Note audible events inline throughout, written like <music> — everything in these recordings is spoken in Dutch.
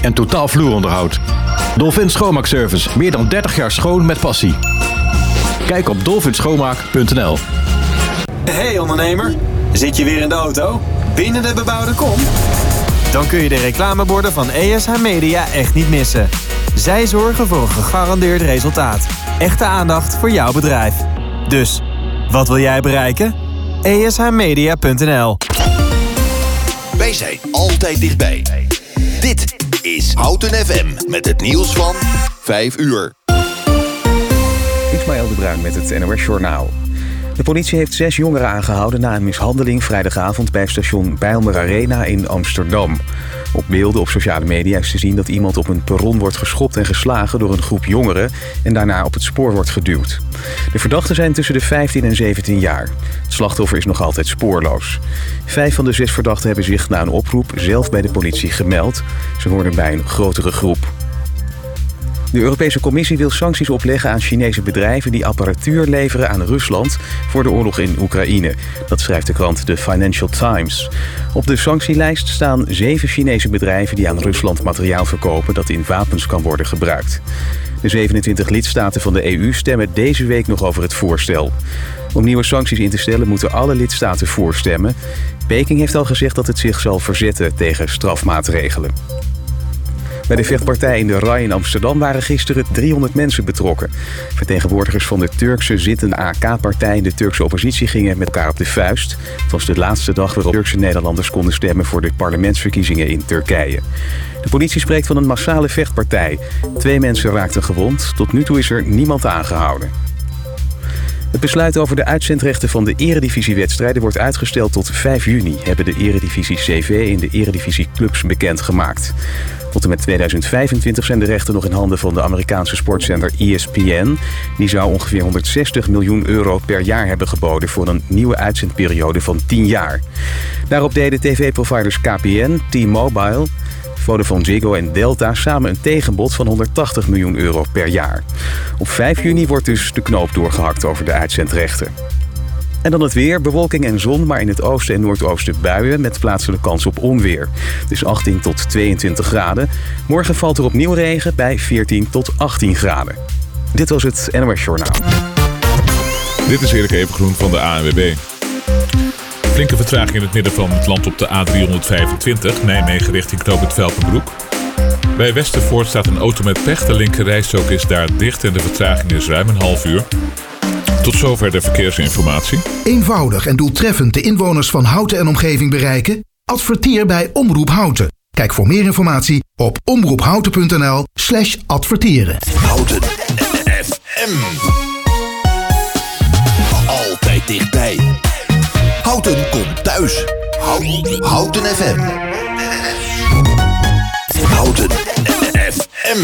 en totaal vloeronderhoud. Dolphin Schoonmaakservice. Meer dan 30 jaar schoon met passie. Kijk op dolphinschoonmaak.nl Hey ondernemer, zit je weer in de auto? Binnen de bebouwde kom? Dan kun je de reclameborden van ESH Media echt niet missen. Zij zorgen voor een gegarandeerd resultaat. Echte aandacht voor jouw bedrijf. Dus, wat wil jij bereiken? ESHmedia.nl Wij zijn altijd dichtbij. Dit is Houten FM met het nieuws van 5 uur. Ismaël de Bruin met het NOS Journaal. De politie heeft zes jongeren aangehouden na een mishandeling vrijdagavond bij station Bijlmer Arena in Amsterdam. Op beelden op sociale media is te zien dat iemand op een perron wordt geschopt en geslagen door een groep jongeren en daarna op het spoor wordt geduwd. De verdachten zijn tussen de 15 en 17 jaar. Het slachtoffer is nog altijd spoorloos. Vijf van de zes verdachten hebben zich na een oproep zelf bij de politie gemeld. Ze hoorden bij een grotere groep. De Europese Commissie wil sancties opleggen aan Chinese bedrijven die apparatuur leveren aan Rusland voor de oorlog in Oekraïne. Dat schrijft de krant The Financial Times. Op de sanctielijst staan zeven Chinese bedrijven die aan Rusland materiaal verkopen dat in wapens kan worden gebruikt. De 27 lidstaten van de EU stemmen deze week nog over het voorstel. Om nieuwe sancties in te stellen moeten alle lidstaten voorstemmen. Peking heeft al gezegd dat het zich zal verzetten tegen strafmaatregelen. Bij de vechtpartij in de RAI in Amsterdam waren gisteren 300 mensen betrokken. Vertegenwoordigers van de Turkse zittende AK-partij en de Turkse oppositie gingen met elkaar op de vuist. Het was de laatste dag waarop Turkse Nederlanders konden stemmen voor de parlementsverkiezingen in Turkije. De politie spreekt van een massale vechtpartij. Twee mensen raakten gewond. Tot nu toe is er niemand aangehouden. Het besluit over de uitzendrechten van de eredivisiewedstrijden wordt uitgesteld tot 5 juni, hebben de eredivisie CV en de eredivisie clubs bekendgemaakt. Tot en met 2025 zijn de rechten nog in handen van de Amerikaanse sportzender ESPN. Die zou ongeveer 160 miljoen euro per jaar hebben geboden voor een nieuwe uitzendperiode van 10 jaar. Daarop deden tv-providers KPN, T-Mobile, Vodafone Ziggo en Delta samen een tegenbod van 180 miljoen euro per jaar. Op 5 juni wordt dus de knoop doorgehakt over de uitzendrechten. En dan het weer, bewolking en zon, maar in het oosten en noordoosten buien met plaatselijke kans op onweer. Dus 18 tot 22 graden. Morgen valt er opnieuw regen bij 14 tot 18 graden. Dit was het NOS Journaal. Dit is Erik Evengroen van de ANWB. Flinke vertraging in het midden van het land op de A325, Nijmegen richting Knoop het Velpenbroek. Bij Westervoort staat een auto met pech. De linkerrijstrook is daar dicht en de vertraging is ruim een half uur. Tot zover de verkeersinformatie. Eenvoudig en doeltreffend de inwoners van Houten en omgeving bereiken? Adverteer bij Omroep Houten. Kijk voor meer informatie op omroephouten.nl slash adverteren. Houten FM. Altijd dichtbij. Houten komt thuis. Houten, Houten FM. Houten FM.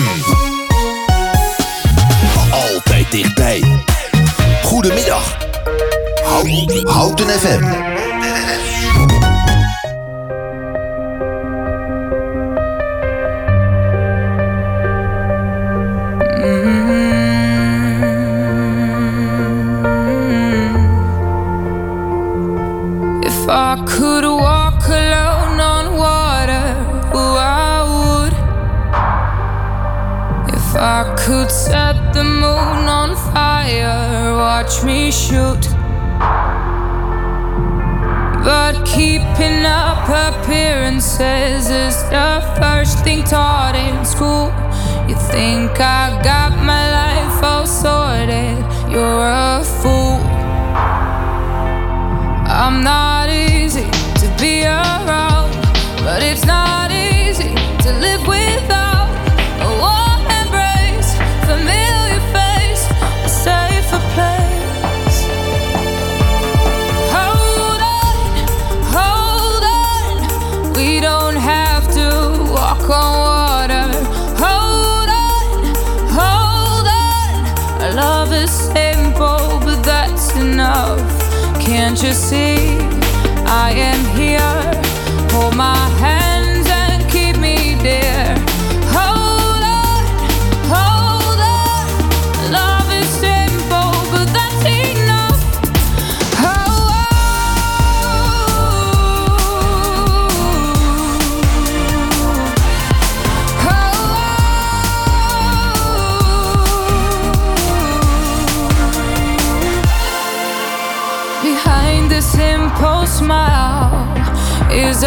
Altijd dichtbij. Goedemiddag. Houten, FM. If I could walk alone on water, I would. If I could set the moon on fire, watch me shoot. But keeping up appearances is the first thing taught in school. You think I got my life all sorted, you're a fool. I'm not easy to be around, but it's not easy to live without Can't you see I am here? Hold my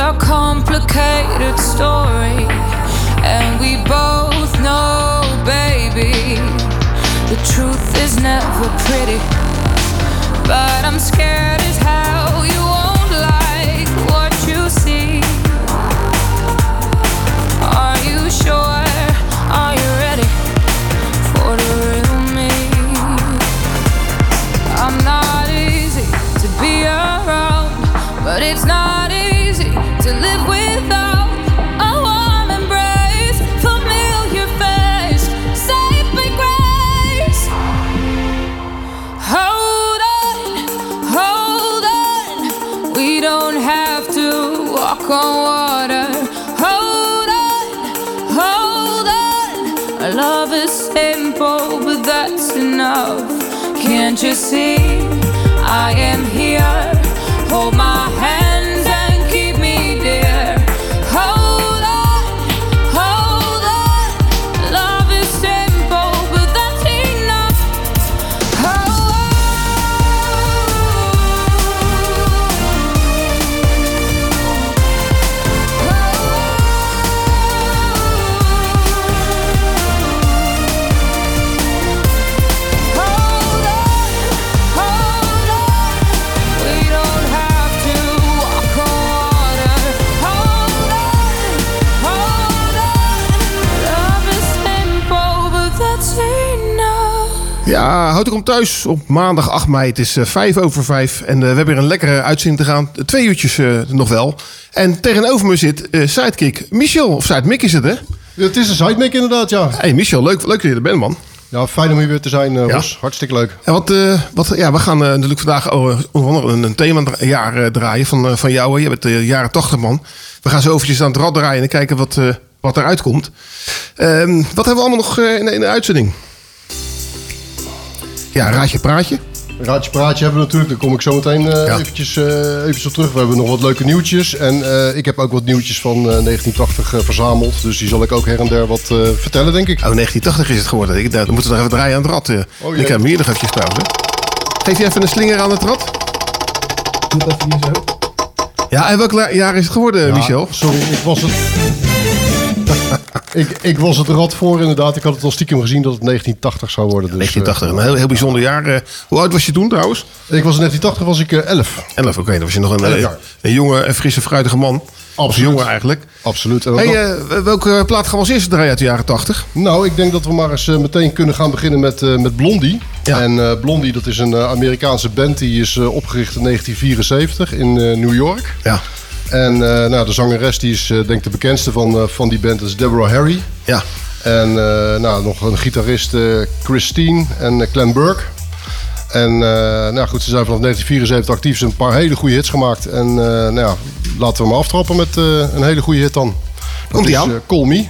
a complicated story. And we both know, baby, the truth is never pretty. But I'm scared as hell enough. Can't you see? I am here. Hold my hands houd ik om thuis op maandag 8 mei. Het is eh, vijf over vijf en eh, we hebben weer een lekkere uitzending te gaan. Twee uurtjes eh, nog wel. En tegenover me zit eh, sidekick Michel. Of sidekick is het, hè? Het is een sidekick inderdaad, ja. Hey Michel, leuk, leuk dat je er bent, man. Ja, fijn om hier weer te zijn, eh Ja. Ros. Hartstikke leuk. En wat, eh, wat, ja, we gaan eh, natuurlijk vandaag oh, onder andere een, themajaar eh, draaien van, eh, van jou. Je bent de jaren 80 man. We gaan zo eventjes aan het rad draaien en kijken wat, eh, wat eruit komt. Ehm, wat hebben we allemaal nog eh, in de uitzending? Ja, raadje praatje. Raadje praatje hebben we natuurlijk, daar kom ik zo meteen eh, Ja. eventjes, eh, eventjes op terug. We hebben nog wat leuke nieuwtjes. En eh, ik heb ook wat nieuwtjes van eh, 1980 eh, verzameld. Dus die zal ik ook her en der wat eh, vertellen, denk ik. Oh, 1980 is het geworden. Ik, dan moeten we nog even draaien aan het rad. Oh, ik heb hem hier nog eventjes trouwens. hè. Geef je even een slinger aan het rad? Doe het even hier zo. Ja, en welk jaar is het geworden, Ja, Michel? Sorry, ik was het... ik, ik was het rad voor inderdaad. Ik had het al stiekem gezien dat het 1980 zou worden. Dus, 1980, een heel, heel bijzonder jaar. eh. hoe oud was je toen trouwens? eh, ik was in 1980 was ik eh, 11. 11, oké. Dan was je nog een, eh, jaar. een jonge en frisse, fruitige man. Absoluut. jongen eigenlijk. Absoluut. En Hey, eh, welke plaat gaan we als eerste draaien uit de jaren 80? Nou, ik denk dat we maar eens eh, meteen kunnen gaan beginnen met, eh, met Blondie. Ja. En eh, Blondie, dat is een eh, Amerikaanse band die is eh, opgericht in 1974 in eh, New York. Ja. En eh, nou, de zangeres die is eh, denk ik de bekendste van, eh, van die band, dat is Deborah Harry. Ja. En nou, nog een gitarist, Christine en Clem Burke. En nou goed, ze zijn vanaf 1974 actief. Ze hebben een paar hele goede hits gemaakt. En nou ja, laten we maar aftrappen met een hele goede hit dan. Dat Komt-ie is Call Me.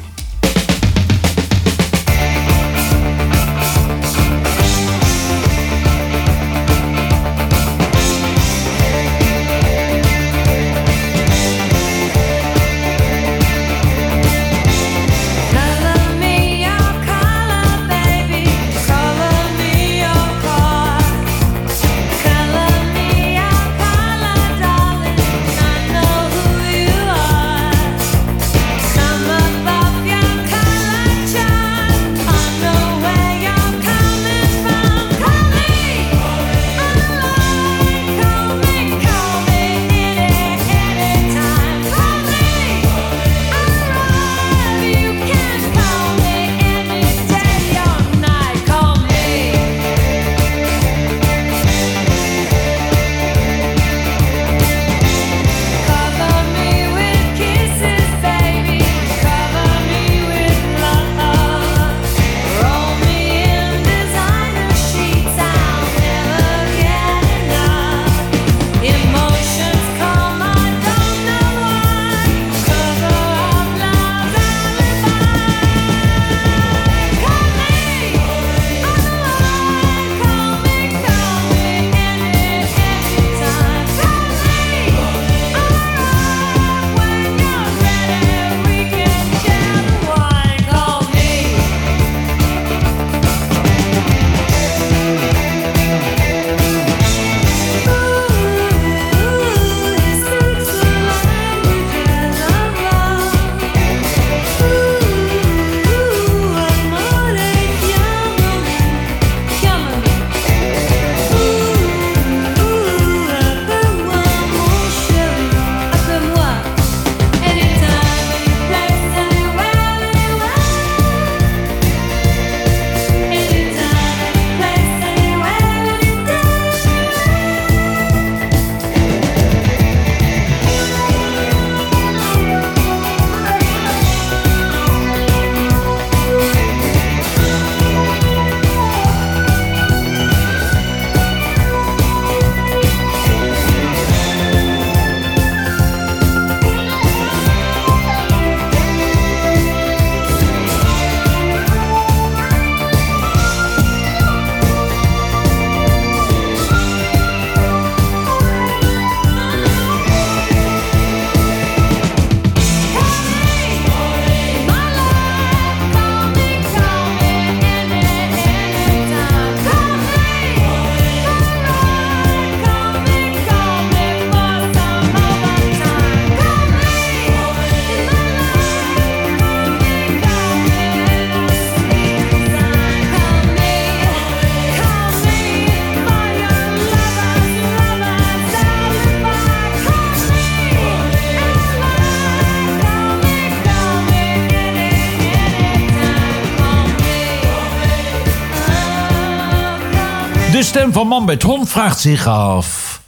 De stem van Man met Hond vraagt zich af...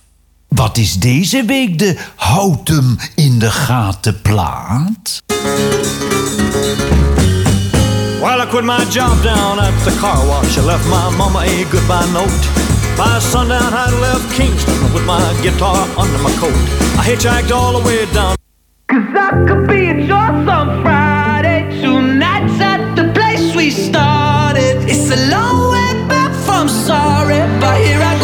Wat is deze week de houd hem in de gaten plaat? Well, I quit my job down at the car wash. I left my mama a goodbye note. By sundown, I left Kingston with my guitar under my coat. I hitchhiked all the way down. Cause I could be at yours on Friday. Two nights at the place we started. It's a long sorry, but here I go.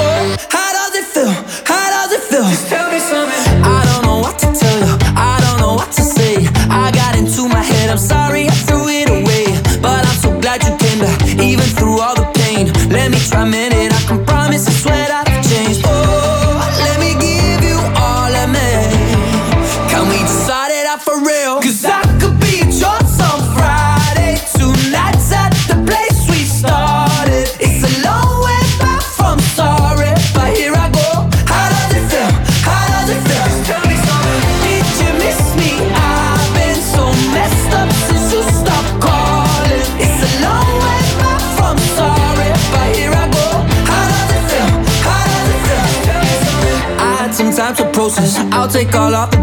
call up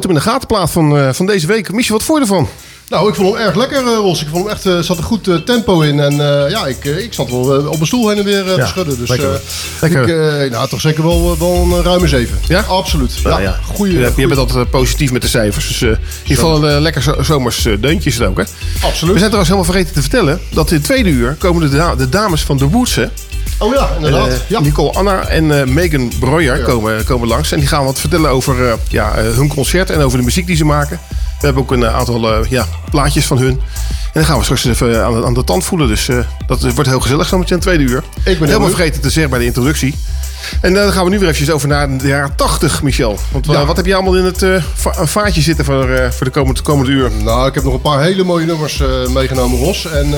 pla- houten in de gatenplaat van, eh, van deze week. Michel, wat vond je ervan? Nou, ik vond hem erg lekker, eh, Ros. Ik vond hem echt, eh, zat een goed tempo in. En ja, ik, ik zat wel op mijn stoel heen en weer Ja, te schudden. Dus lekker. Lekker. Ik, nou, toch zeker wel, wel een ruime zeven. Ja? Absoluut. Nou ja, goeie, je, bent altijd positief met de cijfers. Dus in ieder geval een lekker zo- zomers deuntje is het ook, hè? Absoluut. We zijn trouwens helemaal vergeten te vertellen... dat in het tweede uur komen de, da- de dames van The Woods, hè? Oh ja, inderdaad. Eh, ja. Nicole Anna en eh, Megan Breuer komen, komen langs. En die gaan wat vertellen over eh, ja, hun concert en over de muziek die ze maken. We hebben ook een aantal ja, plaatjes van hun. En dan gaan we straks even aan de, aan de tand voelen. Dus dat wordt heel gezellig zo meteen tweede uur. Ik ben helemaal vergeten te zeggen bij de introductie. En eh, dan gaan we nu weer eventjes over naar de jaren 80, Michel. Want eh, Ja. wat heb je allemaal in het va- vaatje zitten voor, voor de komende, komende uur? Nou, ik heb nog een paar hele mooie nummers meegenomen, Ros. En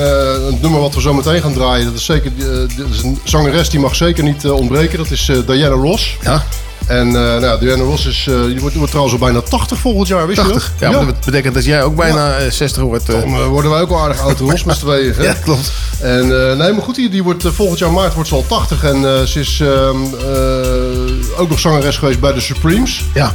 een nummer wat we zo meteen gaan draaien, dat is zeker dat is een zangeres die mag zeker niet ontbreken. Dat is Diana Ross. Ja. En eh, nou, Diana Ross is, die, wordt, die wordt trouwens al bijna 80 volgend jaar, wist 80. je Ja, dat? maar dat betekent dat jij ook bijna eh, 60 wordt. eh. Dan eh, worden wij ook al aardig oud, <laughs> Ros, met z'n tweeën. hè? Ja, klopt. En nee, maar goed, die, die wordt, volgend jaar maart wordt ze al 80. En ze is ehm, eh, ook nog zangeres geweest bij de Supremes. Ja.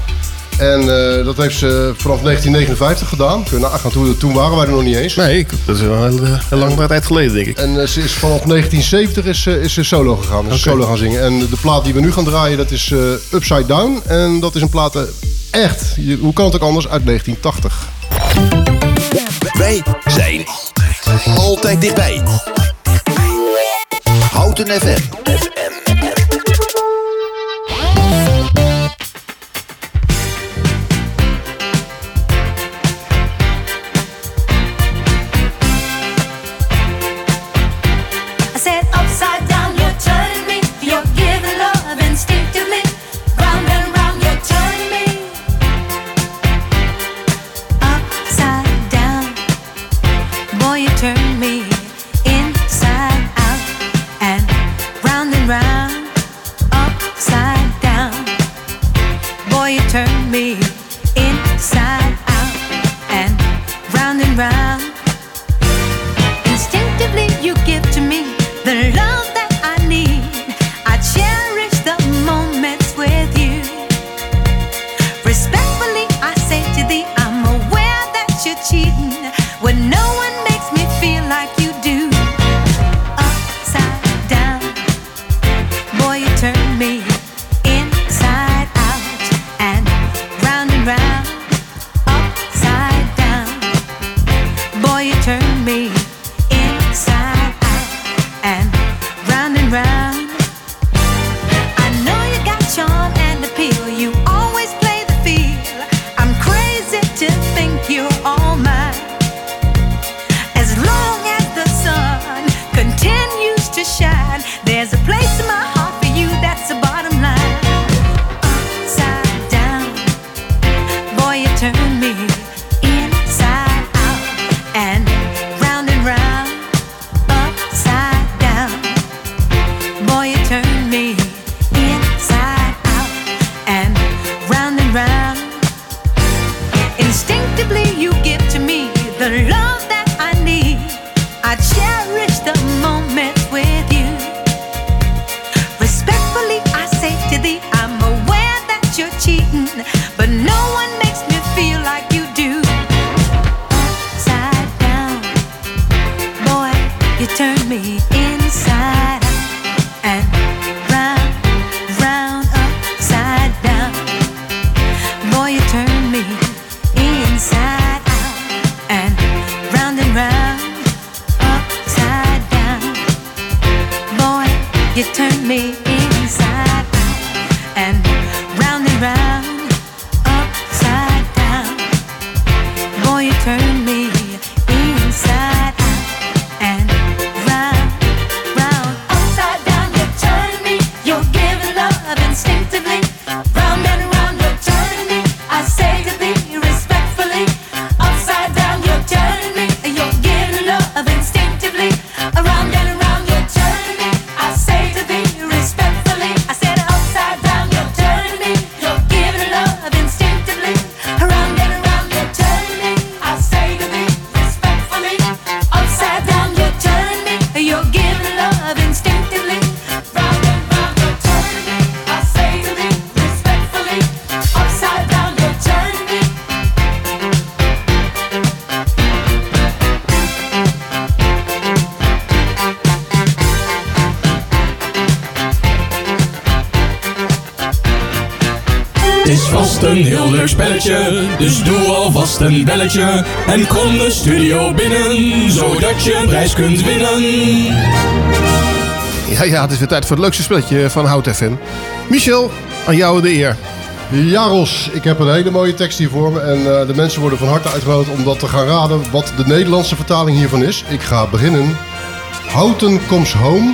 En eh, dat heeft ze vanaf 1959 gedaan. Kun je nagaan, toen, toen waren wij er nog niet eens. Nee, ik, dat is wel een hele, heel lange tijd geleden, denk ik. En eh, ze is vanaf 1970 is, ze- is ze solo gegaan. Is Oké. solo gaan zingen. En de plaat die we nu gaan draaien, dat is eh, Upside Down. En dat is een plaat, eh, echt, je- hoe kan het ook anders, uit 1980. Wij zijn altijd dichtbij. Houten FM. I spelletje, dus doe alvast een belletje. En kom de studio binnen, zodat je een prijs kunt winnen. Ja, ja, het is weer tijd voor het leukste spelletje van Hout FM. Michel, aan jou de eer. Ja, Ros, ik heb een hele mooie tekst hier voor me. En eh, de mensen worden van harte uitgenodigd om dat te gaan raden wat de Nederlandse vertaling hiervan is. Ik ga beginnen. Houten comes home,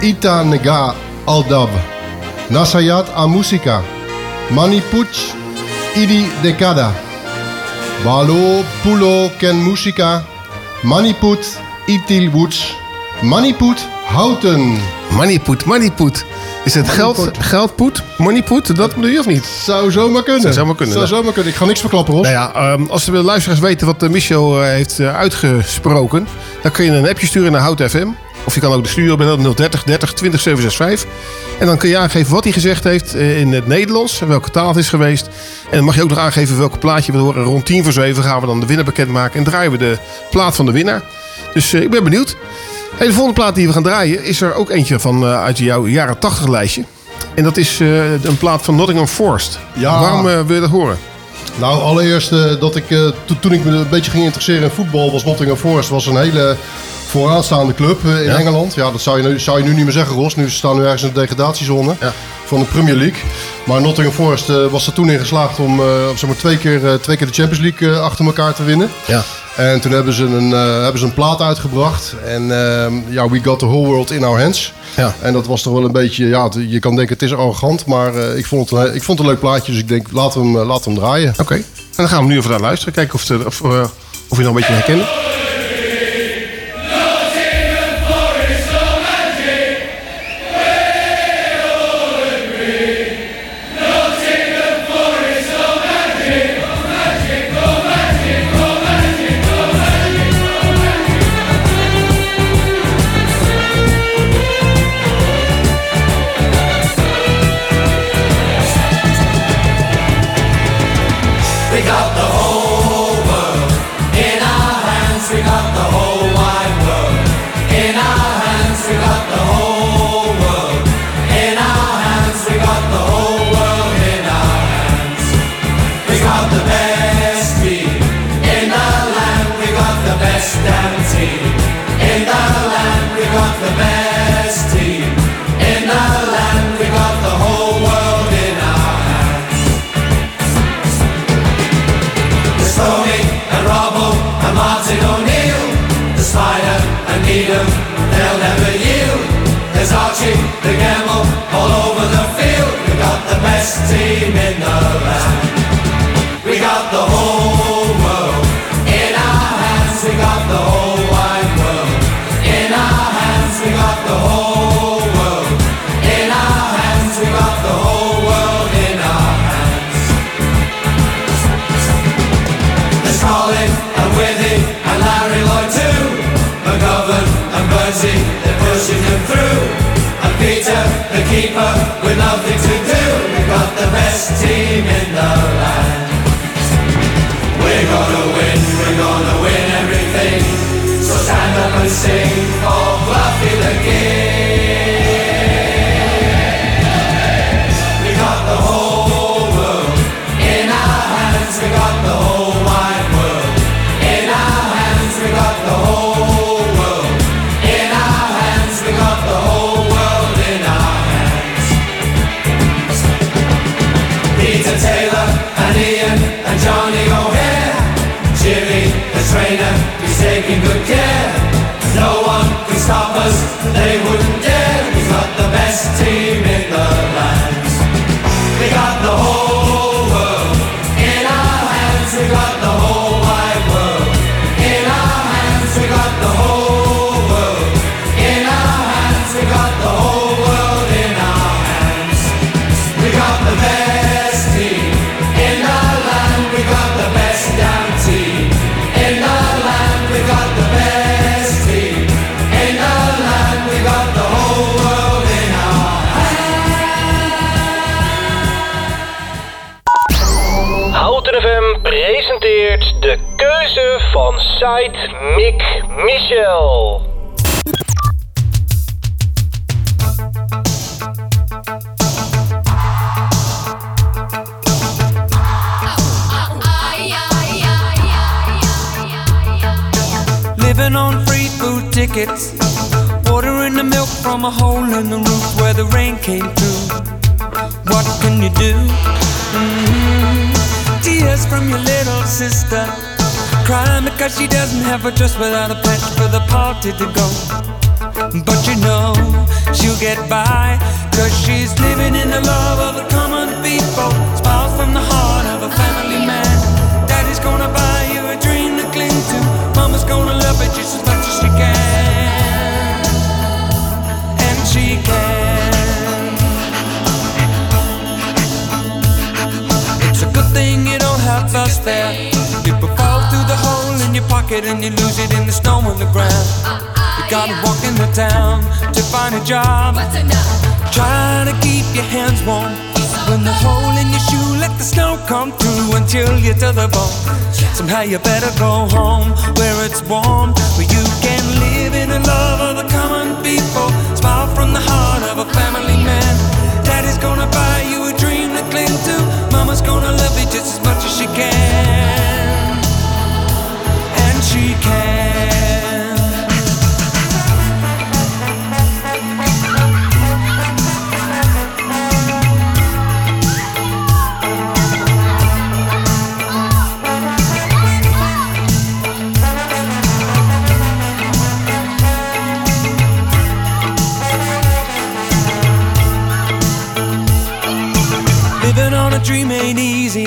ita nega aldab. Nasayat a musica. Maniput idi decada. Balo pulo ken musica. Maniput itil woods. Maniput houten. Moneypoet, moneypoet. Is het geld, geldpoet? Moneypoet, dat bedoel je of niet? Zou zomaar kunnen. Zou zomaar kunnen. Zou zomaar kunnen. Ik ga niks verklappen, Ros. Nou ja, ehm, als de luisteraars weten wat eh, Michel eh, heeft eh, uitgesproken, dan kun je een appje sturen naar Hout FM. Of je kan ook de studio bellen 030 30 20 765. En dan kun je aangeven wat hij gezegd heeft eh, in het Nederlands. En welke taal het is geweest. En dan mag je ook nog aangeven welke plaatje je wil horen. Rond 10 voor 7 gaan we dan de winnaar bekendmaken. En draaien we de plaat van de winnaar. Dus eh, ik ben benieuwd. Hey, de volgende plaat die we gaan draaien is er ook eentje van eh, uit jouw jaren 80 lijstje. En dat is een plaat van Nottingham Forest. Ja. Waarom wil je dat horen? Nou, allereerst eh, dat ik eh, to- toen ik me een beetje ging interesseren in voetbal, was Nottingham Forest was een hele vooraanstaande club eh, in Ja. Engeland. Ja, dat zou je, nu, zou je nu niet meer zeggen, Ros. Nu staan we ergens in de degradatiezone van de Premier League. Maar Nottingham Forest was er toen in geslaagd om, zeg maar, twee, keer, twee keer de Champions League achter elkaar te winnen. Ja. En toen hebben ze een, hebben ze een plaat uitgebracht. En ehm, ja, We Got the Whole World in Our Hands. Ja. En dat was toch wel een beetje, ja, je kan denken het is arrogant. Maar eh, ik, vond het, een- ik vond het een leuk plaatje. Dus ik denk, laten we hem, eh, laten we hem draaien. Oké. En dan gaan we nu even naar luisteren. Kijken of, het, of, eh, of je nog een beetje herkennen. Best team in the land. We got the whole world in our hands. We got the whole wide world in our hands. We got the whole world in our hands. We got the whole world in our hands. There's Colin and Withy and Larry Lloyd too. McGovern and Bertie, they're pushing them through. And Peter, the keeper, with nothing to do. Best team in the land. Without a patch for the party to go. Pocket And you lose it in the snow on the ground you gotta walk in the town to find a job. Try to keep your hands warm. When the hole in your shoe, let the snow come through until you're to the bone. Somehow you better go home where it's warm, where you can live in the love of the common people. Smile from the heart of a family man. Daddy's gonna buy you a dream to cling to. Mama's gonna love you just as much as she can. She can. Living on a dream ain't easy,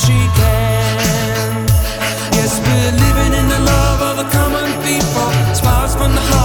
She can. Yes, we're living in the love of the common people. Smiles from the heart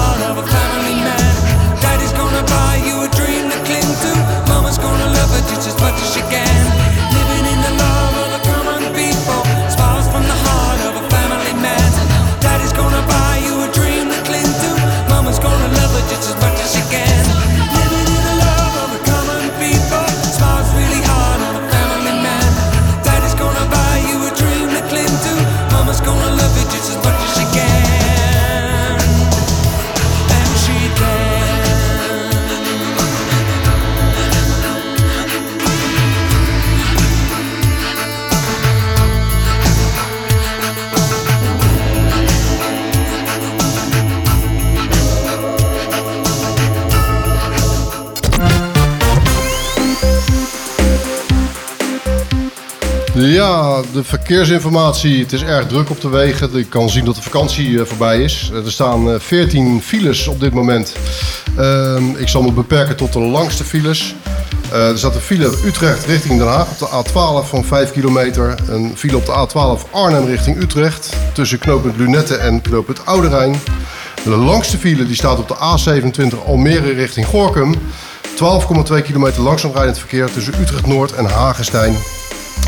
de verkeersinformatie. Het is erg druk op de wegen. Je kan zien dat de vakantie eh, voorbij is. Er staan eh, 14 files op dit moment. Ehm, ik zal me beperken tot de langste files. Eh, er staat een file Utrecht richting Den Haag op de A12 van 5 kilometer. Een file op de A12 Arnhem richting Utrecht. Tussen knooppunt Lunette en knooppunt Oude Rijn. De langste file die staat op de A27 Almere richting Gorkum. 12,2 kilometer langzaam rijdend verkeer tussen Utrecht Noord en Hagestein.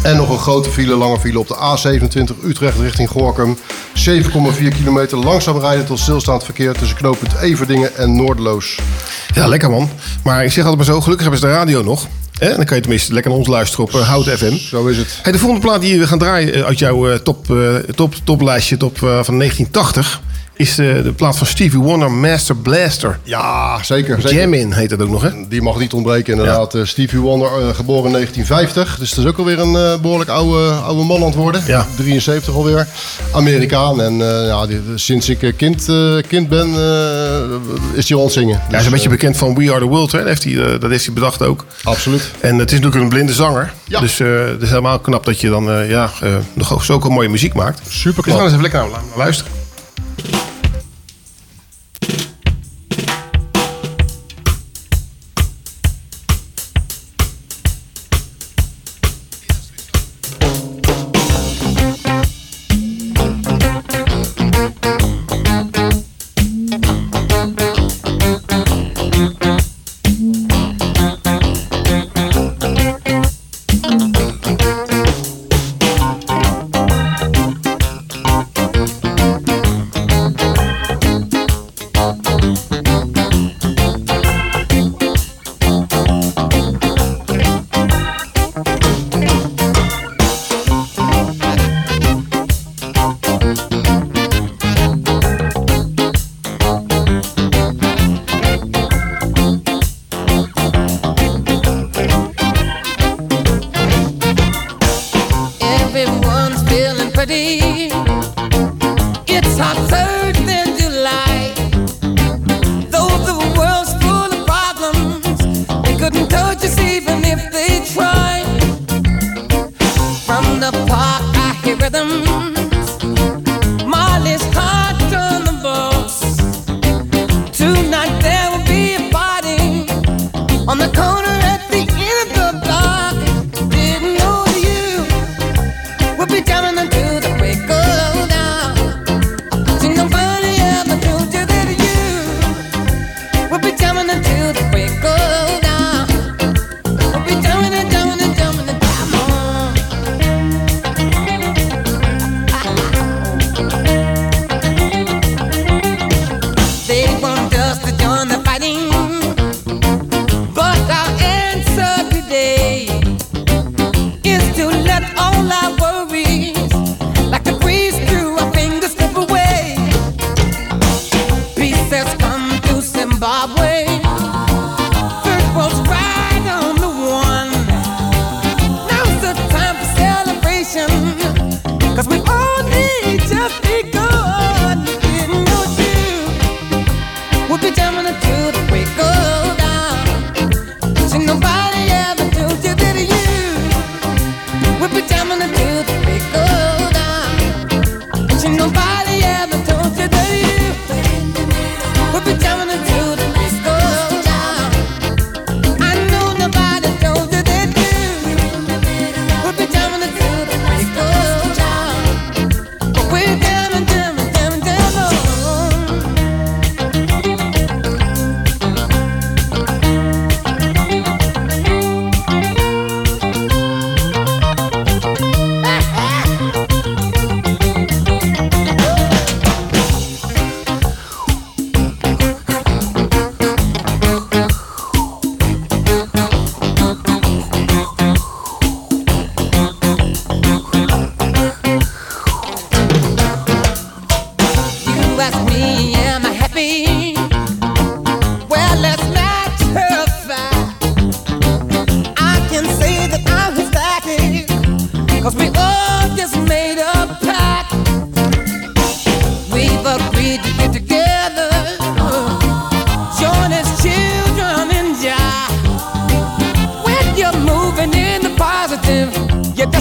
En nog een grote file, lange file op de A27 Utrecht richting Gorkum. 7,4 kilometer langzaam rijden tot stilstaand verkeer tussen knooppunt Everdingen en Noordeloos. Ja, lekker man. Maar ik zeg altijd maar zo, gelukkig hebben ze de radio nog. Hè? Dan kan je tenminste lekker naar ons luisteren op uh, Hout FM. Zo is het. Hey, de volgende plaat die we gaan draaien eh, uit jouw eh, top, eh, top, toplijstje top, eh, van 1980... is de, de plaat van Stevie Wonder, Master Blaster. Ja, zeker. zeker. Jam In heet dat ook nog, hè? Die mag niet ontbreken, inderdaad. Eh, Stevie Wonder, eh, geboren in 1950. Dus dat is ook alweer een eh, behoorlijk oude, oude man aan het worden. Ja. 73 alweer. Amerikaan. En ja, die- sinds ik kind, kind ben, is hij al aan het zingen. Hij is een beetje bekend van We Are The World, hè? Dat heeft hij, dat heeft hij bedacht ook. Absoluut. En het is natuurlijk een blinde zanger. Ja. Dus het is helemaal knap dat je dan ja, nog zulke mooie muziek maakt. Super Dus we gaan eens even lekker naar luisteren.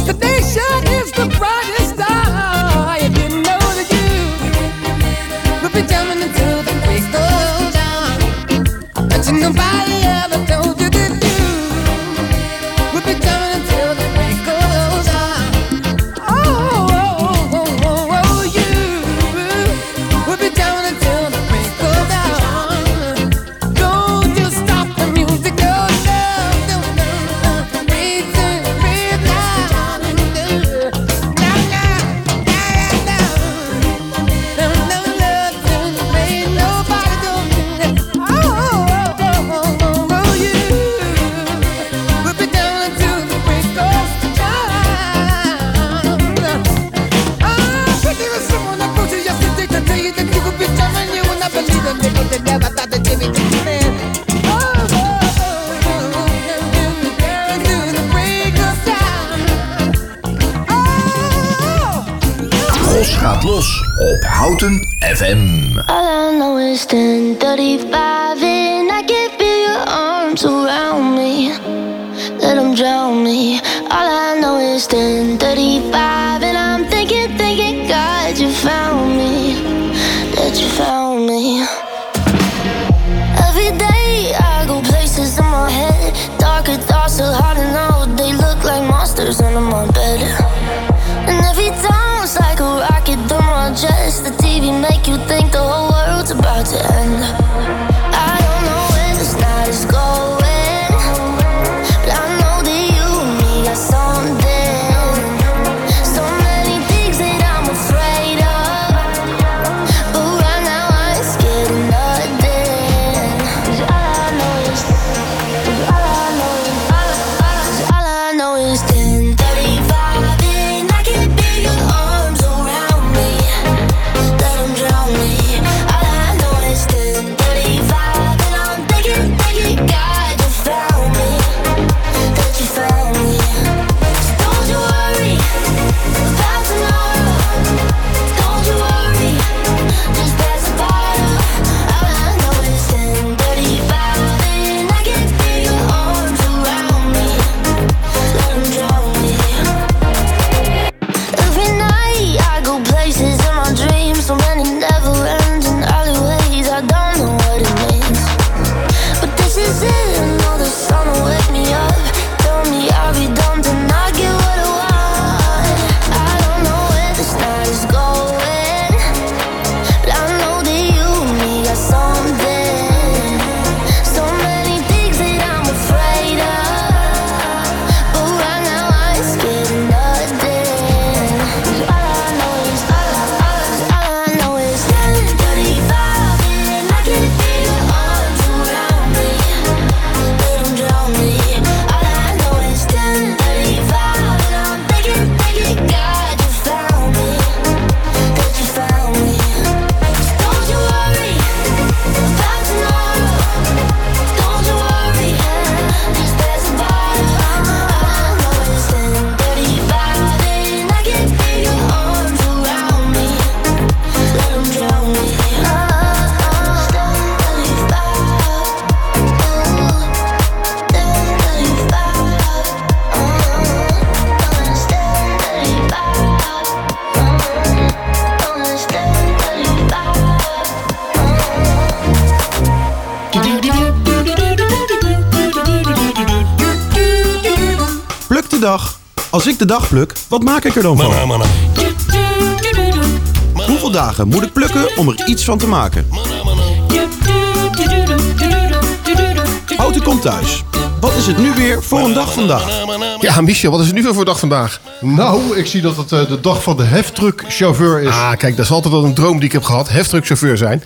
Você deixa dag. Als ik de dag pluk, wat maak ik er dan van? Hoeveel dagen moet ik plukken om er iets van te maken? Auto komt thuis. Wat is het nu weer voor een dag vandaag? Ja, Michel, wat is het nu weer voor dag vandaag? Nou, ik zie dat het eh, de dag van de heftruckchauffeur is. Ah, kijk, dat is altijd wel een droom die ik heb gehad. Heftruckchauffeur zijn.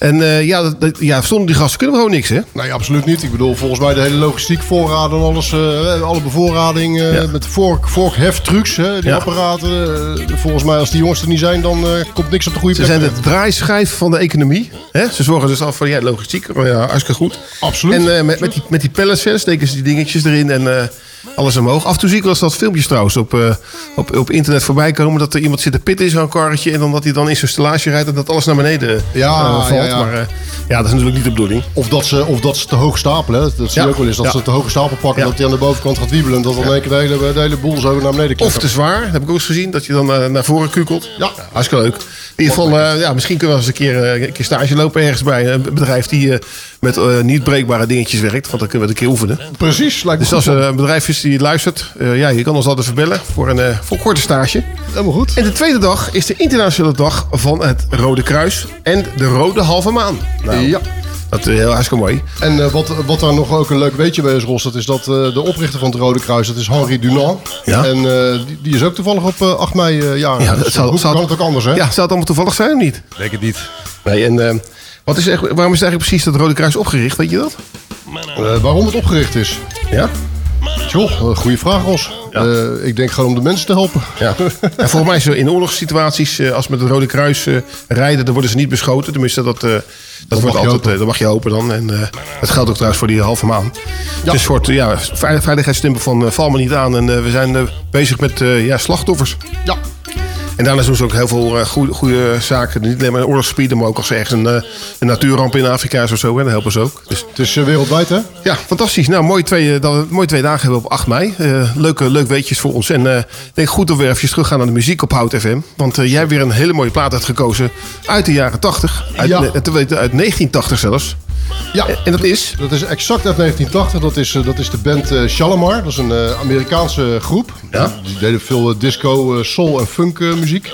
En eh, ja, dat, dat- ja, zonder die gasten kunnen we gewoon niks, hè? Nee, absoluut niet. Ik bedoel, volgens mij de hele logistiek, voorraden en alles. eh, alle bevoorrading eh, met vork, vorkheftrucks, hè, die Ja. apparaten. volgens mij, als die jongens er niet zijn, dan komt niks op de goede Ze plek. zijn de draaischijf van de economie. Hè? Ze zorgen dus af van ja, logistiek. Maar ja, hartstikke goed. Absoluut. En met, met, die, met die steken ze die dingetjes erin en alles omhoog. Af en toe zie ik wel eens dat filmpjes trouwens op, eh, op, op internet voorbij komen. Dat er iemand zit te pitten in zo'n karretje. En dan dat hij dan in zijn stellage rijdt en dat alles naar beneden Ja, eh, valt. ja, ja. Maar eh, ja, dat is natuurlijk niet de bedoeling. Of dat, ze, of dat ze te hoog stapelen. Dat zie je ook wel eens. Dat ze te hoge stapel pakken. Dat die aan de bovenkant gaat wiebelen. En dat dan één keer de hele, de hele boel zo naar beneden Of klikt. te zwaar, dat heb ik ook eens gezien. Dat je dan eh, naar voren kukelt. Ja. Hartstikke leuk. In ieder geval, eh, ja, misschien kunnen we eens een keer, eh, een keer stage lopen ergens bij een bedrijf die eh, met niet breekbare dingetjes werkt. Want dan kunnen we het een keer oefenen. Precies, lijkt me Dus als er een bedrijf is die luistert, ja, je kan ons altijd verbellen voor een, voor een korte stage. Helemaal goed. En de tweede dag is de internationale dag van het Rode Kruis en de Rode Halve Maan. Nou, Ja. Dat is heel hartstikke mooi. En eh, wat, wat daar nog ook een leuk weetje bij is, Ros, dat is dat eh, de oprichter van het Rode Kruis, dat is Henri Dunant. Ja. En eh, die, die is ook toevallig op eh, 8 mei eh jarig. Ja, Dus dat zou, hoe zou kan het ook anders, hè? Ja, zou het allemaal toevallig zijn of niet? Denk het niet. Nee, en wat is echt, waarom is eigenlijk precies dat Rode Kruis opgericht? Weet je dat? Eh, waarom het opgericht is? Ja? Joh, eh, goede vraag, Ros. Eh, ik denk gewoon om de mensen te helpen. Ja. <laughs> En volgens mij zo in oorlogssituaties, eh, als met het Rode Kruis rijden, dan worden ze niet beschoten. Tenminste, dat, dat, wordt mag je altijd, dat mag je hopen dan. En dat geldt ook trouwens voor die halve maan. Het is een soort ja, veilig- veiligheidsstempel van val me niet aan. En we zijn bezig met ja, slachtoffers. Ja. En daarna doen ze ook heel veel eh, goede, goede zaken. Niet alleen maar in oorlogsgebieden, maar ook als er ergens een, eh, een natuurramp in Afrika is of zo. Hè, dan helpen ze ook. Dus, het is wereldwijd, hè? Ja, fantastisch. Nou, mooi twee, eh, mooi twee dagen hebben we op 8 mei. Eh, leuke, leuk weetjes voor ons. En eh, ik denk goed dat we even teruggaan naar de muziek op Hout FM. Want eh, jij hebt weer een hele mooie plaat uitgekozen uit de jaren 80. Uit, Ja. ne- te weten, uit 1980 zelfs. Ja. En dat is? Dat is exact uit 1980. Dat is, eh, dat is de band eh, Shalimar. Dat is een eh, Amerikaanse groep. Ja. Die deden veel eh, disco, eh, soul en funk eh, muziek.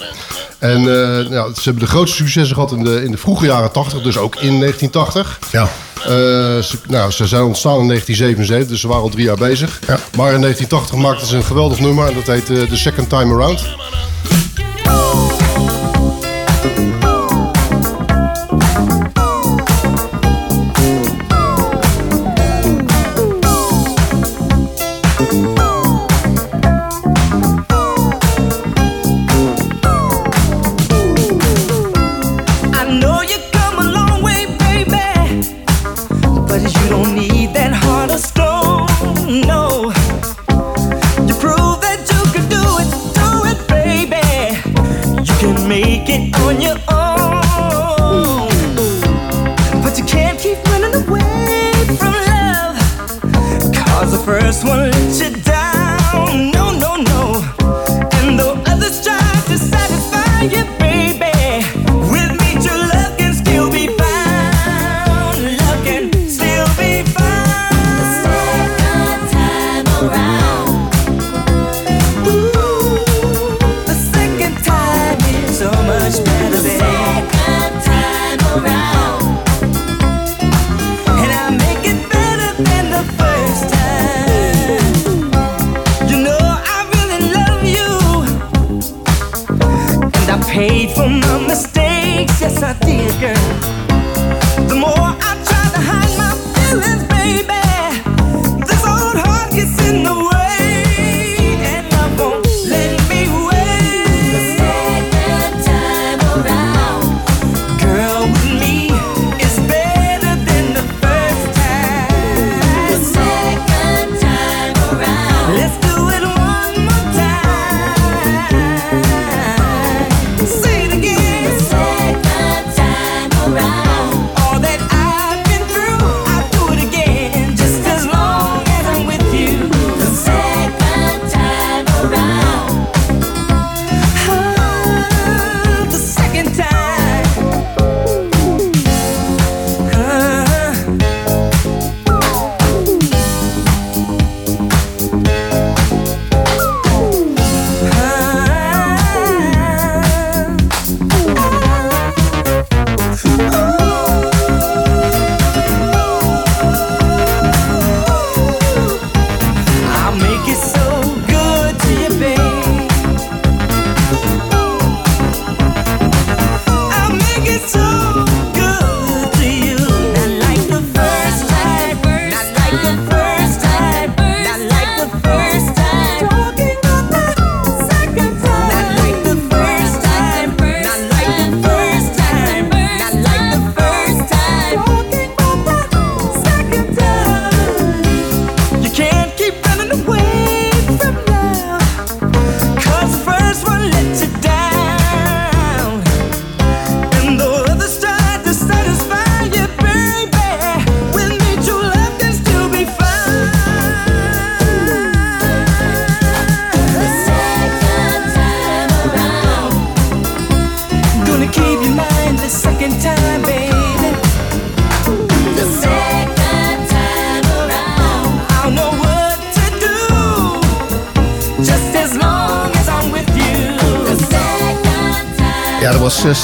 En eh, nou, ze hebben de grootste successen gehad in de, in de vroege jaren 80. Dus ook in 1980. Ja. Eh, ze, nou, ze zijn ontstaan in 1977, dus ze waren al drie jaar bezig. Maar in 1980 maakten ze een geweldig nummer en dat heet eh, The Second Time Around.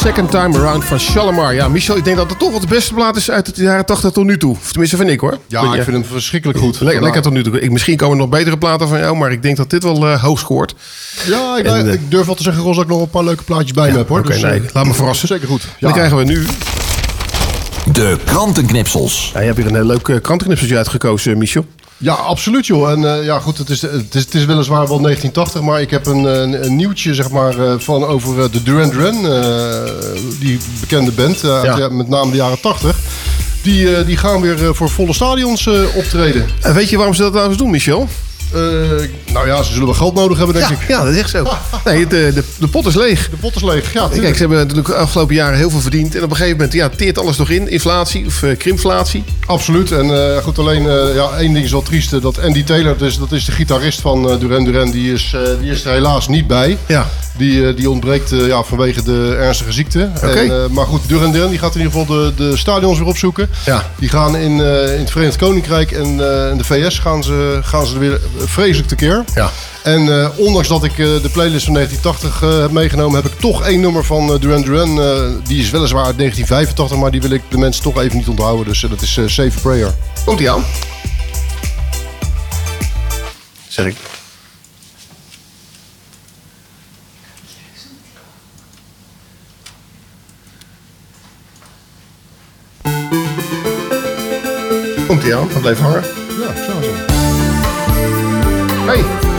Second Time Around van Shalimar. Ja, Michel, ik denk dat het toch wel de beste plaat is uit de jaren 80 tot nu toe. Of tenminste, vind ik hoor. Ja, ik vind hem verschrikkelijk goed. Lekker, lekker tot nu toe. Ik, misschien komen er nog betere platen van jou, maar ik denk dat dit wel eh, hoog scoort. Ja, ik, En, eh, ik durf wel te zeggen, Ros, dat ik nog een paar leuke plaatjes bij me heb hoor. Oké, Dus, nee, eh, laat me verrassen. Zeker goed. Dan krijgen we nu... De krantenknipsels. Ja, je hebt hier een heel leuk krantenknipseltje uitgekozen, Michel. Ja, absoluut joh. En eh, ja, goed, het is, het, is, het is weliswaar wel 1980, maar ik heb een, een, een nieuwtje zeg maar, eh, van over eh, de Duran Duran, eh, die bekende band, eh, Ja. met name de jaren 80. Die, eh, die gaan weer eh, voor volle stadions eh, optreden. En weet je waarom ze dat trouwens doen, Michel? Eh, nou ja, ze zullen wel geld nodig hebben, denk Ja, ik. ja, dat is echt zo. Nee, de, de, de pot is leeg. De pot is leeg, ja. Kijk, ze hebben natuurlijk de afgelopen jaren heel veel verdiend. En op een gegeven moment ja, teert alles nog in. Inflatie of eh, krimflatie. Absoluut. En eh, goed, alleen eh, ja, één ding is wel triest. eh, Dat Andy Taylor, dus, dat is de gitarist van eh, Duran Duran, die is, eh, die is er helaas niet bij. Ja. Die, eh, die ontbreekt eh, ja, vanwege de ernstige ziekte. En, eh, maar goed, Duran Duran die gaat in ieder geval de, de stadions weer opzoeken. Ja. Die gaan in, eh, in het Verenigd Koninkrijk en eh, in de VS gaan ze, gaan ze er weer vreselijk tekeer. Ja. En eh, ondanks dat ik eh, de playlist van 1980 eh, heb meegenomen, heb ik toch één nummer van eh, Duran Duran. eh, die is weliswaar uit 1985, maar die wil ik de mensen toch even niet onthouden. Dus dat is eh, Save a Prayer. Komt ie aan. Zeg ik. Komt ie aan, dat blijft hangen. Ja, zo zo. Hey.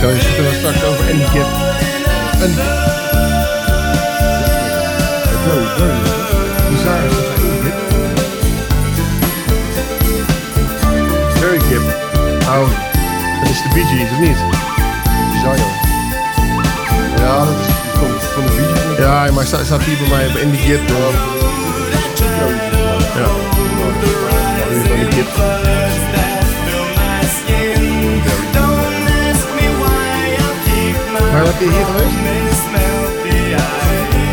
Dan zitten we straks over Andy Gibb. Is Andy Gibb. Very Gibb. Nou, dat is de Bee Gees, of niet? Ja, dat is van, van de video. Ja, maar staat, staat hier bij mij Gibb. Maar heb je hier geweest?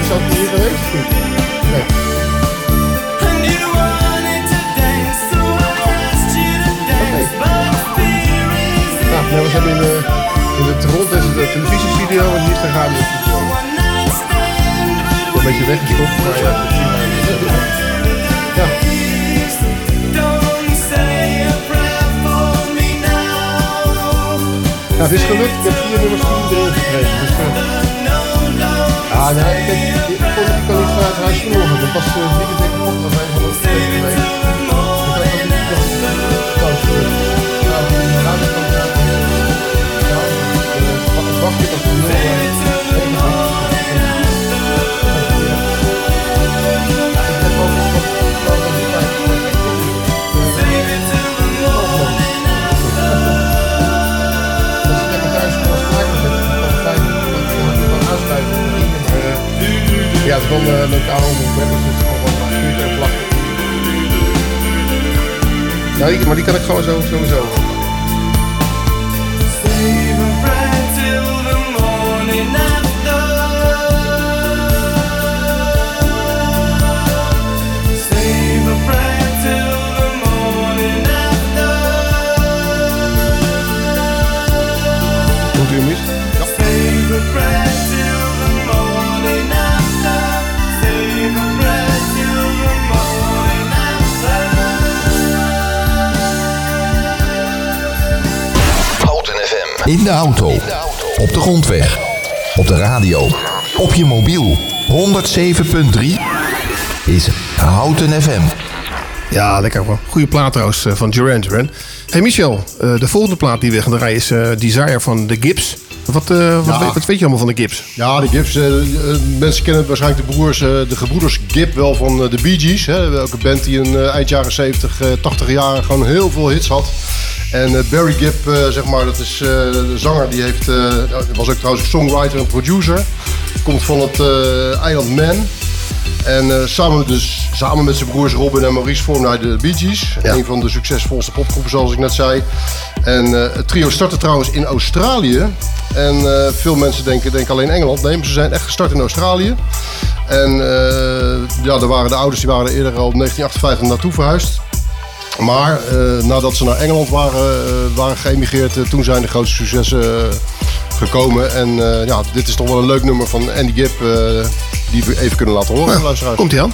Zat je hier geweest? Nee. Nou, nee, we zijn in de, in de Toronto is het de televisiestudio en hier is de radiostudio. Een beetje weggestopt, maar. Ja. Ja, het is gelukt. Ik heb vier nummers van iedereen gekregen. Dus, uh... Ah, nee, ik denk, ik kan niet vanuit huis verloren. Dat was uh, keer op dat wij van het twee geweest. Ik had dat niet Ja, het een lokale omroep, dus wel vuur en. Ja, die, maar die kan ik gewoon zo, sowieso. In de auto. Op de grondweg. Op de radio. Op je mobiel. 107.3 is Houten FM. Ja, lekker hoor. Goede plaat trouwens eh, van Duran Duran. Hey Michel, eh, de volgende plaat die we gaan draaien is eh, Desire van The Gibbs. Wat, eh, wat, Ja. weet, wat weet je allemaal van de Gibbs? Ja, de Gibbs. mensen kennen waarschijnlijk de broers, eh, de gebroeders Gibb wel van eh, de Bee Gees. Hè, welke band die in eh, eind jaren 70, eh, 80 jaar gewoon heel veel hits had. En eh, Barry Gibb, eh, zeg maar, dat is eh, de zanger. Die heeft, was ook trouwens songwriter en producer. Komt van het eiland Man. En samen, dus, samen met zijn broers Robin en Maurice vormde hij de Bee Gees. Een van de succesvolste popgroepen zoals ik net zei. En het trio startte trouwens in Australië. En veel mensen denken, denken alleen Engeland. Nee, maar ze zijn echt gestart in Australië. En ja, daar waren de ouders die waren er eerder al in 1958 naartoe verhuisd. Maar eh, nadat ze naar Engeland waren, eh, waren geëmigreerd, eh, toen zijn de grootste successen gekomen. En ja, dit is toch wel een leuk nummer van Andy Gibb, die we even kunnen laten horen, luisteraars. Komt ie aan?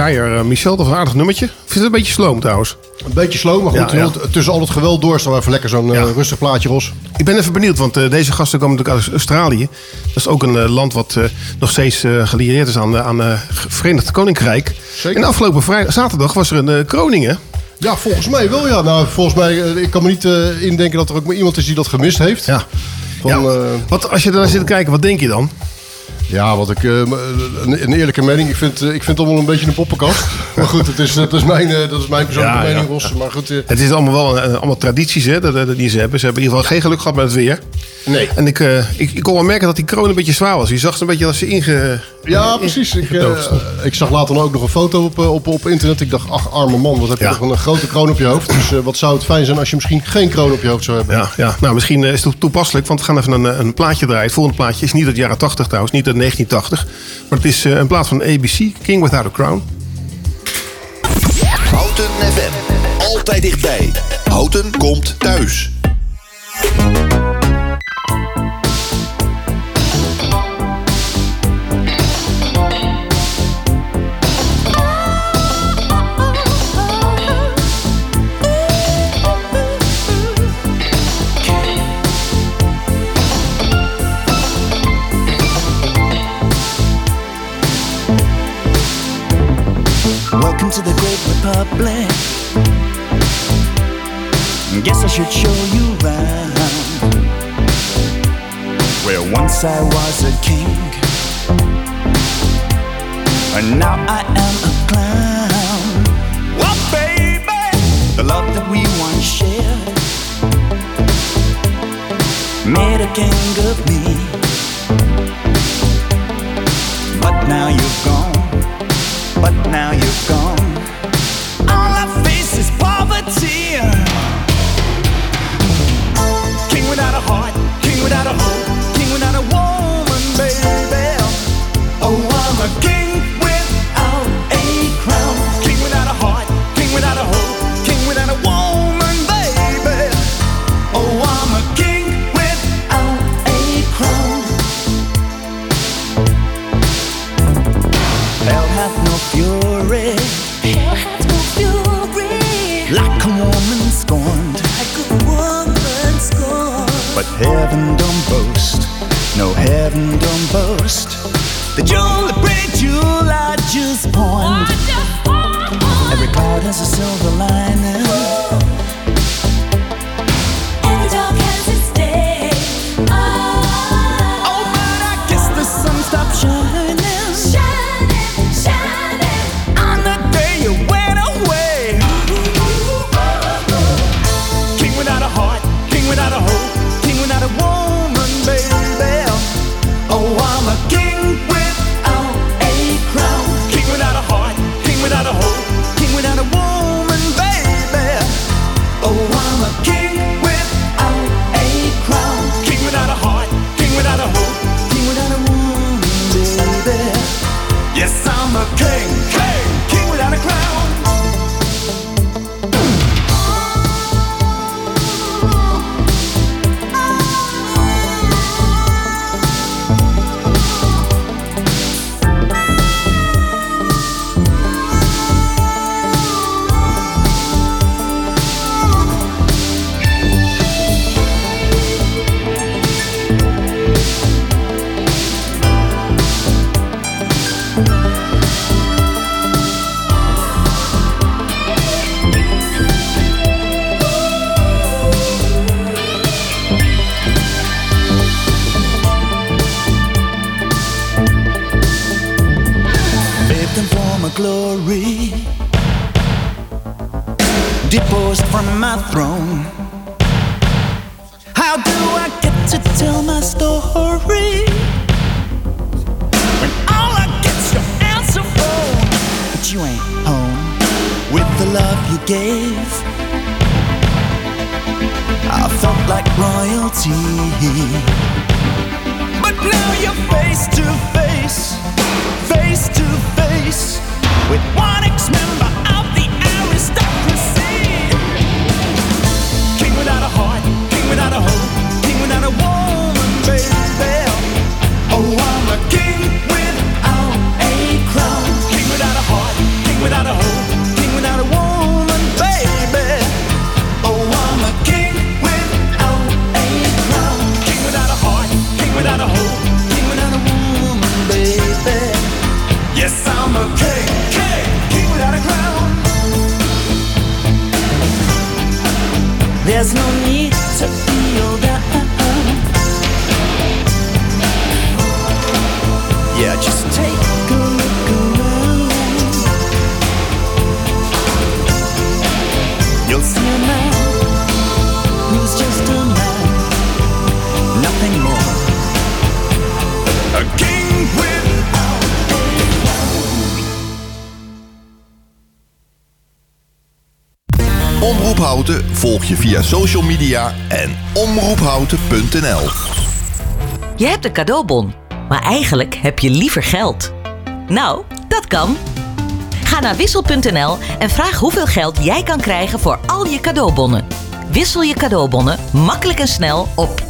Zaaier eh, Michel, dat is een aardig nummertje. Ik vind het een beetje sloom trouwens. Een beetje slow, maar goed. Ja, ja. heel- Tussen al het geweld door staan we even lekker zo'n eh, rustig plaatje, Ros. Ik ben even benieuwd, want eh, deze gasten komen natuurlijk uit Australië. Dat is ook een land wat nog steeds gelieerd is aan, aan het Verenigd Koninkrijk. En afgelopen vrijdag, zaterdag was er een kroning, hè? Ja, volgens mij wel, ja. Nou, volgens mij, ik kan me niet indenken dat er ook maar iemand is die dat gemist heeft. Ja. Van, Ja, wat, als je daar zit te kijken, wat denk je dan? Ja, wat ik, eh, een, een eerlijke mening. Ik vind, eh, ik vind het allemaal een beetje een poppenkast. <laughs> maar goed, het is, dat, is mijn, eh, dat is mijn persoonlijke Ja, ja. mening, Ros. Maar goed, eh, Het is allemaal wel eh, allemaal tradities hè, dat- dat- die ze hebben. Ze hebben in ieder geval geen geluk gehad met het weer. Nee. En ik, eh, ik, ik kon wel merken dat die kroon een beetje zwaar was. Je zag ze een beetje als ze inge... Ja, precies. Ik, eh, ik zag later dan ook nog een foto op, eh, op, op internet. Ik dacht, ach, arme man, wat heb je Ja. toch een grote kroon op je hoofd. Dus eh, wat zou het fijn zijn als je misschien geen kroon op je hoofd zou hebben. Ja, ja, nou misschien eh, is het toepasselijk, want we gaan even een, eh, een plaatje draaien. Het volgende plaatje is niet uit de jaren 80 trouwens, niet uit 1980. Maar het is eh, een plaat van ABC, King Without a Crown. Houten FM. Altijd dichtbij. Houten komt thuis. Republic. Guess I should show you round. Where once I was a king, and now I am a clown. Well, baby, the love that we once shared made a king of me. But now you've gone but now you're glory, deposed from my throne. How do I get to tell my story? When all I get's your answer phone, but you ain't home with the love you gave. I felt like royalty. But now you're face to face, face to face with one ex-member. of без ніч. Volg je via social media en omroephouten.nl. Je hebt een cadeaubon, maar eigenlijk heb je liever geld. Nou, dat kan. Ga naar wissel.nl en vraag hoeveel geld jij kan krijgen voor al je cadeaubonnen. Wissel je cadeaubonnen makkelijk en snel op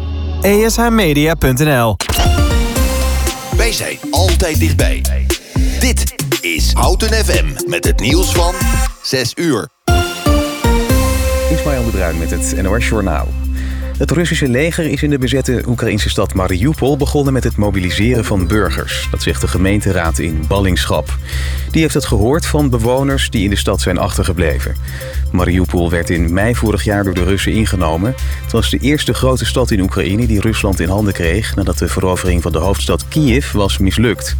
ESHmedia.nl Wij zijn altijd dichtbij. Dit is Houten FM met het nieuws van 6 uur. Ismaël de Bruin met het NOS Journaal. Het Russische leger is in de bezette Oekraïnse stad Mariupol begonnen met het mobiliseren van burgers. Dat zegt de gemeenteraad in ballingschap. Die heeft het gehoord van bewoners die in de stad zijn achtergebleven. Mariupol werd in mei vorig jaar door de Russen ingenomen. Het was de eerste grote stad in Oekraïne die Rusland in handen kreeg... nadat de verovering van de hoofdstad Kiev was mislukt.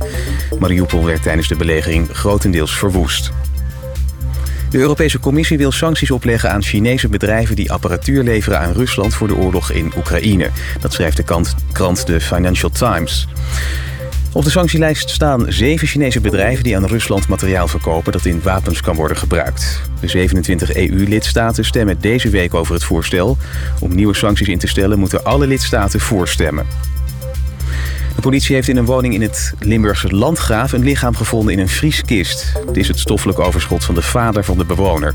Mariupol werd tijdens de belegering grotendeels verwoest. De Europese Commissie wil sancties opleggen aan Chinese bedrijven die apparatuur leveren aan Rusland voor de oorlog in Oekraïne. Dat schrijft de krant The Financial Times. Op de sanctielijst staan zeven Chinese bedrijven die aan Rusland materiaal verkopen dat in wapens kan worden gebruikt. De 27 EU-lidstaten stemmen deze week over het voorstel. Om nieuwe sancties in te stellen moeten alle lidstaten voorstemmen. De politie heeft in een woning in het Limburgse Landgraaf een lichaam gevonden in een vrieskist. Het is het stoffelijk overschot van de vader van de bewoner.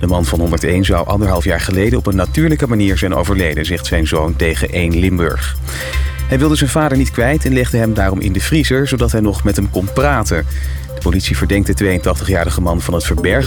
De man van 101 zou anderhalf jaar geleden op een natuurlijke manier zijn overleden, zegt zijn zoon tegen 1 Limburg. Hij wilde zijn vader niet kwijt en legde hem daarom in de vriezer, zodat hij nog met hem kon praten. De politie verdenkt de 82-jarige man van het verbergen